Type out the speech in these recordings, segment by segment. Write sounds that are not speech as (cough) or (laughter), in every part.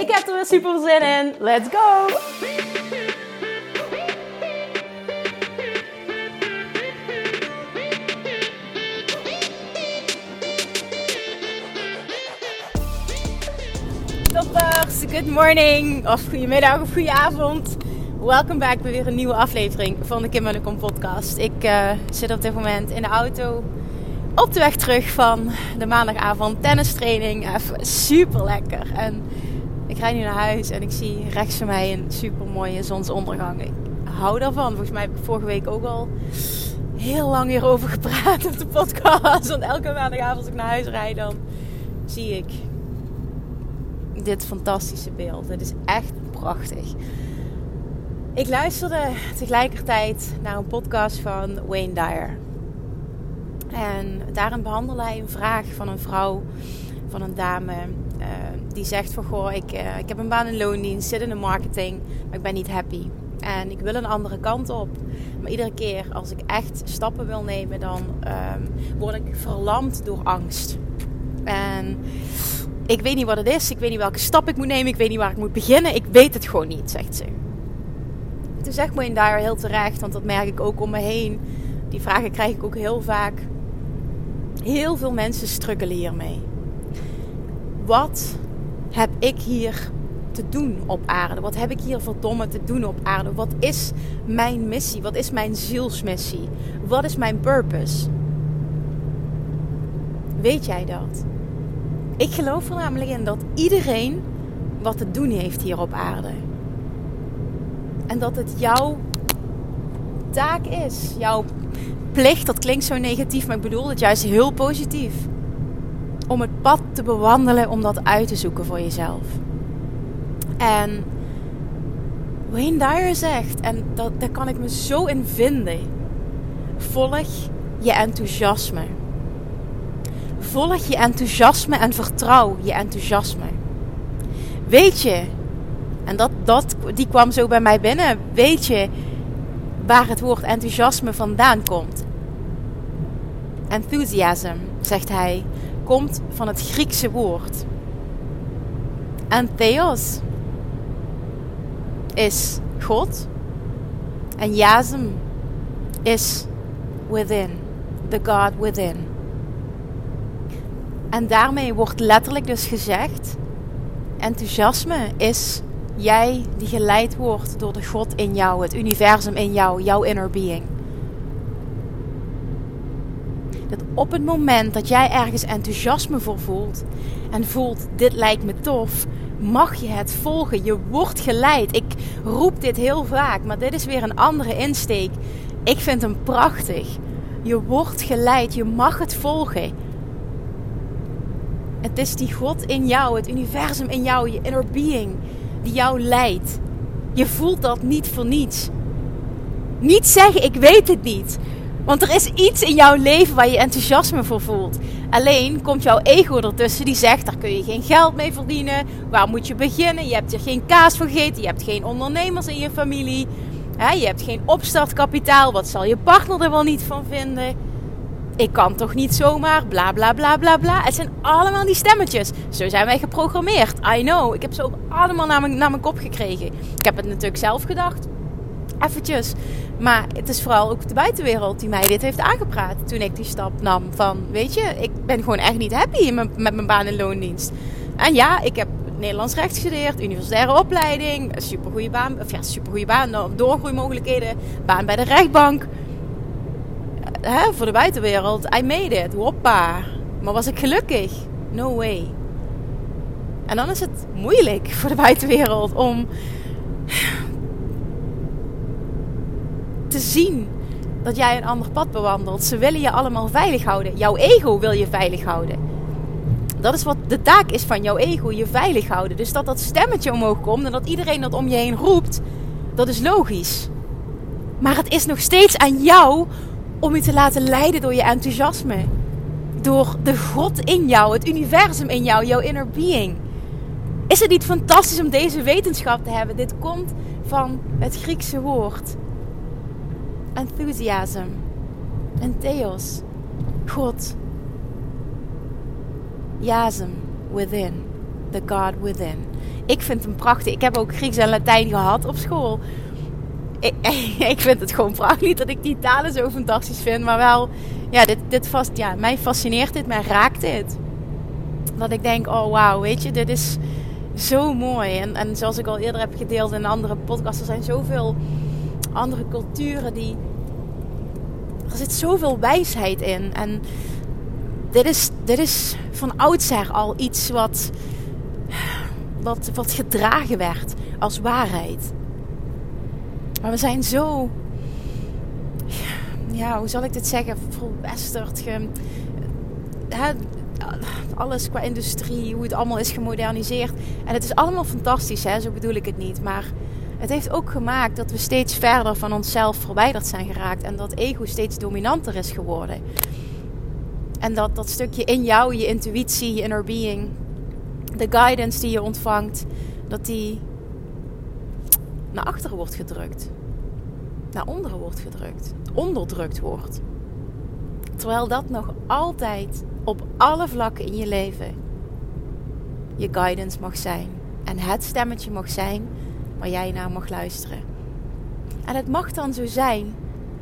Ik heb er weer super zin in. Let's go! Toppers, good morning of goedemiddag of goedenavond. Welkom bij weer een nieuwe aflevering van de Kim en de Kom podcast. Ik uh, zit op dit moment in de auto op de weg terug van de maandagavond tennistraining. Even super lekker. En ik rijd nu naar huis en ik zie rechts van mij een super mooie zonsondergang. Ik hou daarvan. Volgens mij heb ik vorige week ook al heel lang hierover gepraat op de podcast. Want elke maandagavond als ik naar huis rijd, dan zie ik dit fantastische beeld. Het is echt prachtig. Ik luisterde tegelijkertijd naar een podcast van Wayne Dyer. En daarin behandelde hij een vraag van een vrouw, van een dame. Die zegt van, goh, ik, uh, ik heb een baan in loondienst, zit in de marketing, maar ik ben niet happy. En ik wil een andere kant op. Maar iedere keer als ik echt stappen wil nemen, dan um, word ik verlamd door angst. En ik weet niet wat het is. Ik weet niet welke stap ik moet nemen. Ik weet niet waar ik moet beginnen. Ik weet het gewoon niet, zegt ze. Toen zegt Wayne Dyer heel terecht, want dat merk ik ook om me heen. Die vragen krijg ik ook heel vaak. Heel veel mensen struggelen hiermee. Wat heb ik hier te doen op aarde? Wat heb ik hier verdomme te doen op aarde? Wat is mijn missie? Wat is mijn zielsmissie? Wat is mijn purpose? Weet jij dat? Ik geloof er namelijk in dat iedereen wat te doen heeft hier op aarde. En dat het jouw taak is, jouw plicht, dat klinkt zo negatief, maar ik bedoel het juist heel positief. Om het pad te bewandelen, om dat uit te zoeken voor jezelf. En Wayne Dyer zegt, en dat, daar kan ik me zo in vinden: volg je enthousiasme. Volg je enthousiasme en vertrouw je enthousiasme. Weet je, en dat, dat, die kwam zo bij mij binnen, weet je waar het woord enthousiasme vandaan komt? Enthusiasm, zegt hij, komt van het Griekse woord. En theos is God. En jasm is within, the God within. En daarmee wordt letterlijk dus gezegd: enthousiasme is jij die geleid wordt door de God in jou, het universum in jou, jouw inner being. Dat op het moment dat jij ergens enthousiasme voor voelt en voelt: dit lijkt me tof, mag je het volgen. Je wordt geleid. Ik roep dit heel vaak, maar dit is weer een andere insteek. Ik vind hem prachtig. Je wordt geleid, je mag het volgen. Het is die God in jou, het universum in jou, je inner being, die jou leidt. Je voelt dat niet voor niets. Niet zeggen, ik weet het niet. Want er is iets in jouw leven waar je enthousiasme voor voelt. Alleen komt jouw ego ertussen die zegt: daar kun je geen geld mee verdienen. Waar moet je beginnen? Je hebt er geen kaas voor gegeten. Je hebt geen ondernemers in je familie. je hebt geen opstartkapitaal. Wat zal je partner er wel niet van vinden? ik kan toch niet zomaar bla bla bla bla bla. Het zijn allemaal die stemmetjes. Zo zijn wij geprogrammeerd. I know. Ik heb ze ook allemaal naar mijn, naar mijn kop gekregen. Ik heb het natuurlijk zelf gedacht. Eventjes. Maar het is vooral ook de buitenwereld die mij dit heeft aangepraat. Toen ik die stap nam van, weet je, ik ben gewoon echt niet happy met mijn baan in loondienst. En ja, ik heb Nederlands recht gestudeerd, universitaire opleiding, supergoeie baan, of ja, supergoeie baan, doorgroeimogelijkheden, baan bij de rechtbank hè, voor de buitenwereld, I made it, hoppa. Maar was ik gelukkig? No way. En dan is het moeilijk voor de buitenwereld om zien dat jij een ander pad bewandelt. Ze willen je allemaal veilig houden. Jouw ego wil je veilig houden. Dat is wat de taak is van jouw ego, je veilig houden. Dus dat dat stemmetje omhoog komt en dat iedereen dat om je heen roept, dat is logisch. Maar het is nog steeds aan jou om je te laten leiden door je enthousiasme. Door de God in jou, het universum in jou, jouw inner being. Is het niet fantastisch om deze wetenschap te hebben? Dit komt van het Griekse woord. Enthusiasm. En theos. God. Jasm. Within. The God within. Ik vind hem prachtig. Ik heb ook Grieks en Latijn gehad op school. Ik, (laughs) ik vind het gewoon prachtig. Niet dat ik die talen zo fantastisch vind. Maar wel, ja, dit, dit vast, ja, mij fascineert dit. Mij raakt dit. Dat ik denk, oh wauw, weet je, dit is zo mooi. En, en zoals ik al eerder heb gedeeld in andere podcasts, er zijn zoveel andere culturen die. Er zit zoveel wijsheid in. En dit is, dit is van oudsher al iets wat, wat, wat gedragen werd als waarheid. Maar we zijn zo. Ja, hoe zal ik dit zeggen? Verwesterd. Ge, alles qua industrie, hoe het allemaal is gemoderniseerd. En het is allemaal fantastisch, hè? zo bedoel ik het niet. Maar het heeft ook gemaakt dat we steeds verder van onszelf verwijderd zijn geraakt. En dat ego steeds dominanter is geworden. En dat dat stukje in jou, je intuïtie, je inner being, de guidance die je ontvangt, dat die naar achteren wordt gedrukt. Naar onderen wordt gedrukt. Onderdrukt wordt. Terwijl dat nog altijd op alle vlakken in je leven je guidance mag zijn. En het stemmetje mag zijn waar jij naar mag luisteren. En het mag dan zo zijn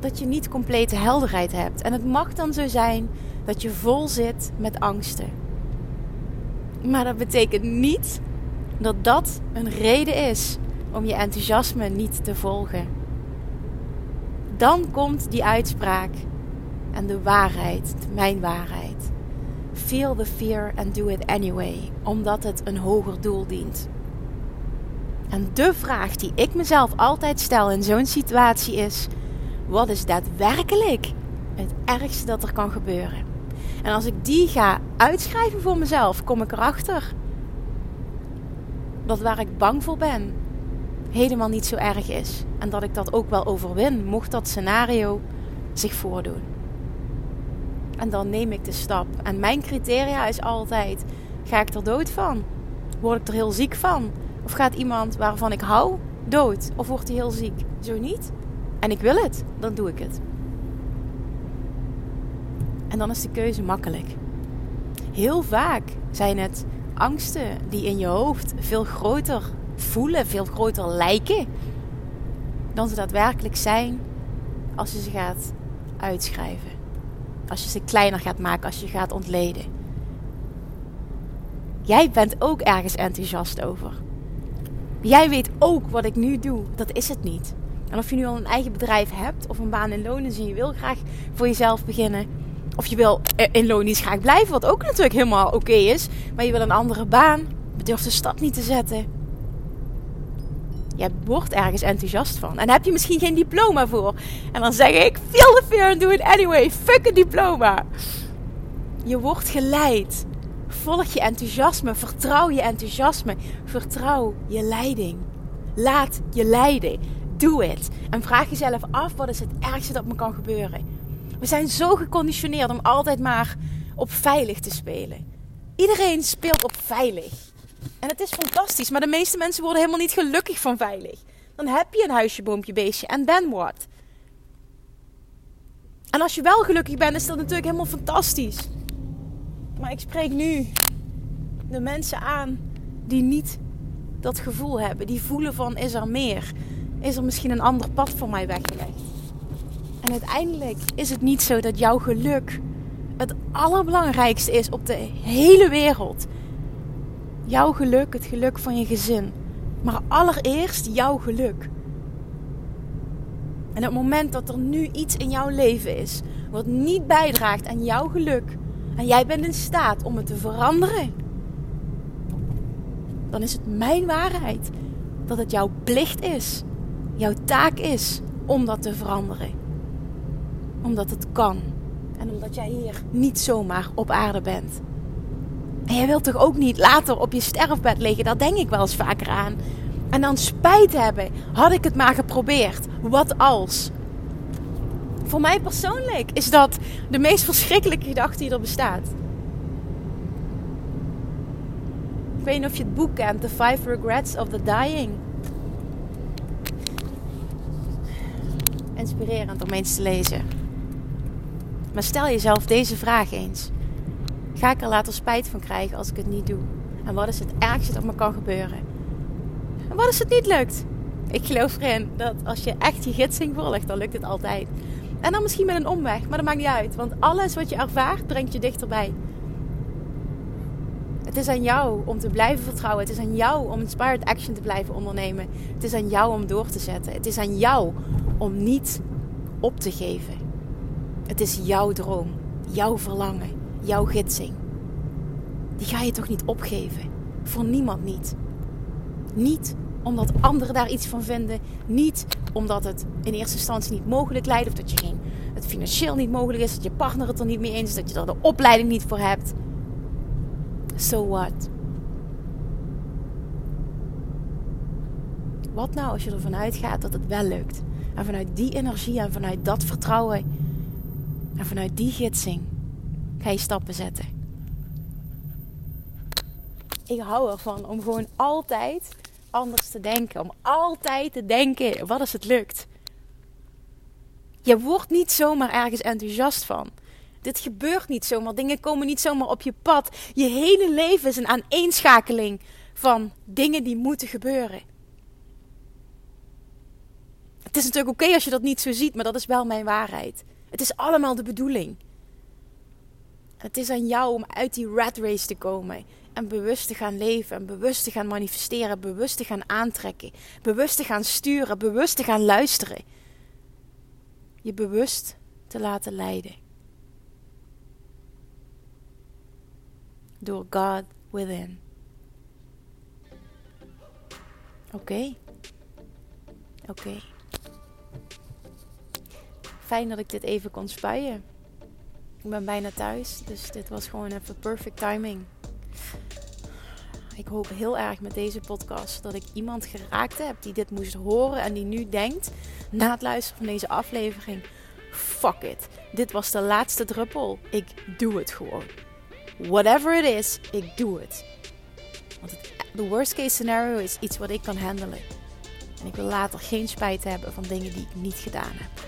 dat je niet complete helderheid hebt. En het mag dan zo zijn dat je vol zit met angsten. Maar dat betekent niet dat dat een reden is om je enthousiasme niet te volgen. Dan komt die uitspraak en de waarheid, mijn waarheid. Feel the fear and do it anyway, omdat het een hoger doel dient. En de vraag die ik mezelf altijd stel in zo'n situatie is: wat is daadwerkelijk het ergste dat er kan gebeuren? En als ik die ga uitschrijven voor mezelf, kom ik erachter dat waar ik bang voor ben, helemaal niet zo erg is. En dat ik dat ook wel overwin, mocht dat scenario zich voordoen. En dan neem ik de stap. En mijn criteria is altijd: ga ik er dood van? Word ik er heel ziek van? Of gaat iemand waarvan ik hou dood? Of wordt hij heel ziek? Zo niet. En ik wil het, dan doe ik het. En dan is de keuze makkelijk. Heel vaak zijn het angsten die in je hoofd veel groter voelen, veel groter lijken dan ze daadwerkelijk zijn als je ze gaat uitschrijven. Als je ze kleiner gaat maken, als je gaat ontleden. Jij bent ook ergens enthousiast over. Jij weet ook wat ik nu doe. Dat is het niet. En of je nu al een eigen bedrijf hebt of een baan in loondienst en je wil graag voor jezelf beginnen. Of je wil in loondienst graag blijven, wat ook natuurlijk helemaal oké is. Maar je wil een andere baan. Durf de stad niet te zetten. Je wordt ergens enthousiast van. En heb je misschien geen diploma voor. En dan zeg ik, feel the fear and do it anyway. Fuck een diploma. Je wordt geleid. Volg je enthousiasme. Vertrouw je enthousiasme. Vertrouw je leiding. Laat je leiden. Doe het. En vraag jezelf af, wat is het ergste dat me kan gebeuren? We zijn zo geconditioneerd om altijd maar op veilig te spelen. Iedereen speelt op veilig. En het is fantastisch, maar de meeste mensen worden helemaal niet gelukkig van veilig. Dan heb je een huisje, boompje, beestje en then what? En als je wel gelukkig bent, is dat natuurlijk helemaal fantastisch. Maar ik spreek nu de mensen aan die niet dat gevoel hebben. Die voelen van, is er meer? Is er misschien een ander pad voor mij weggelegd? En uiteindelijk is het niet zo dat jouw geluk het allerbelangrijkste is op de hele wereld jouw geluk, het geluk van je gezin. Maar allereerst jouw geluk. En het moment dat er nu iets in jouw leven is wat niet bijdraagt aan jouw geluk en jij bent in staat om het te veranderen, dan is het mijn waarheid dat het jouw plicht is, jouw taak is om dat te veranderen. Omdat het kan en omdat jij hier niet zomaar op aarde bent. En je wilt toch ook niet later op je sterfbed liggen? Daar denk ik wel eens vaker aan. En dan spijt hebben. Had ik het maar geprobeerd. Wat als? Voor mij persoonlijk is dat de meest verschrikkelijke gedachte die er bestaat. Ik weet niet of je het boek kent, The Five Regrets of the Dying. Inspirerend om eens te lezen. Maar stel jezelf deze vraag eens. Ga ik er later spijt van krijgen als ik het niet doe? En wat is het ergste dat me kan gebeuren? En wat als het niet lukt? Ik geloof erin dat als je echt je gidsing volgt, dan lukt het altijd. En dan misschien met een omweg, maar dat maakt niet uit. Want alles wat je ervaart, brengt je dichterbij. Het is aan jou om te blijven vertrouwen. Het is aan jou om inspired action te blijven ondernemen. Het is aan jou om door te zetten. Het is aan jou om niet op te geven. Het is jouw droom, jouw verlangen, jouw gidsing. Die ga je toch niet opgeven? Voor niemand niet. Niet omdat anderen daar iets van vinden. Niet omdat het in eerste instantie niet mogelijk lijkt. Of dat je geen, het financieel niet mogelijk is. Dat je partner het er niet mee eens is. Dat je er de opleiding niet voor hebt. So what? Wat nou als je ervan uitgaat dat het wel lukt? En vanuit die energie en vanuit dat vertrouwen en vanuit die gidsing ga je stappen zetten. Ik hou ervan om gewoon altijd anders te denken. Om altijd te denken, wat als het lukt? Je wordt niet zomaar ergens enthousiast van. Dit gebeurt niet zomaar. Dingen komen niet zomaar op je pad. Je hele leven is een aaneenschakeling van dingen die moeten gebeuren. Het is natuurlijk oké als je dat niet zo ziet, maar dat is wel mijn waarheid. Het is allemaal de bedoeling. Het is aan jou om uit die rat race te komen en bewust te gaan leven en bewust te gaan manifesteren, bewust te gaan aantrekken, bewust te gaan sturen, bewust te gaan luisteren. Je bewust te laten leiden. Door God within. Oké. Oké. Fijn dat ik dit even kon spuien. Ik ben bijna thuis, dus dit was gewoon even perfect timing. Ik hoop heel erg met deze podcast dat ik iemand geraakt heb die dit moest horen en die nu denkt, na het luisteren van deze aflevering: fuck it, dit was de laatste druppel. Ik doe het gewoon. Whatever it is, ik doe het. Want de worst case scenario is iets wat ik kan handelen. En ik wil later geen spijt hebben van dingen die ik niet gedaan heb.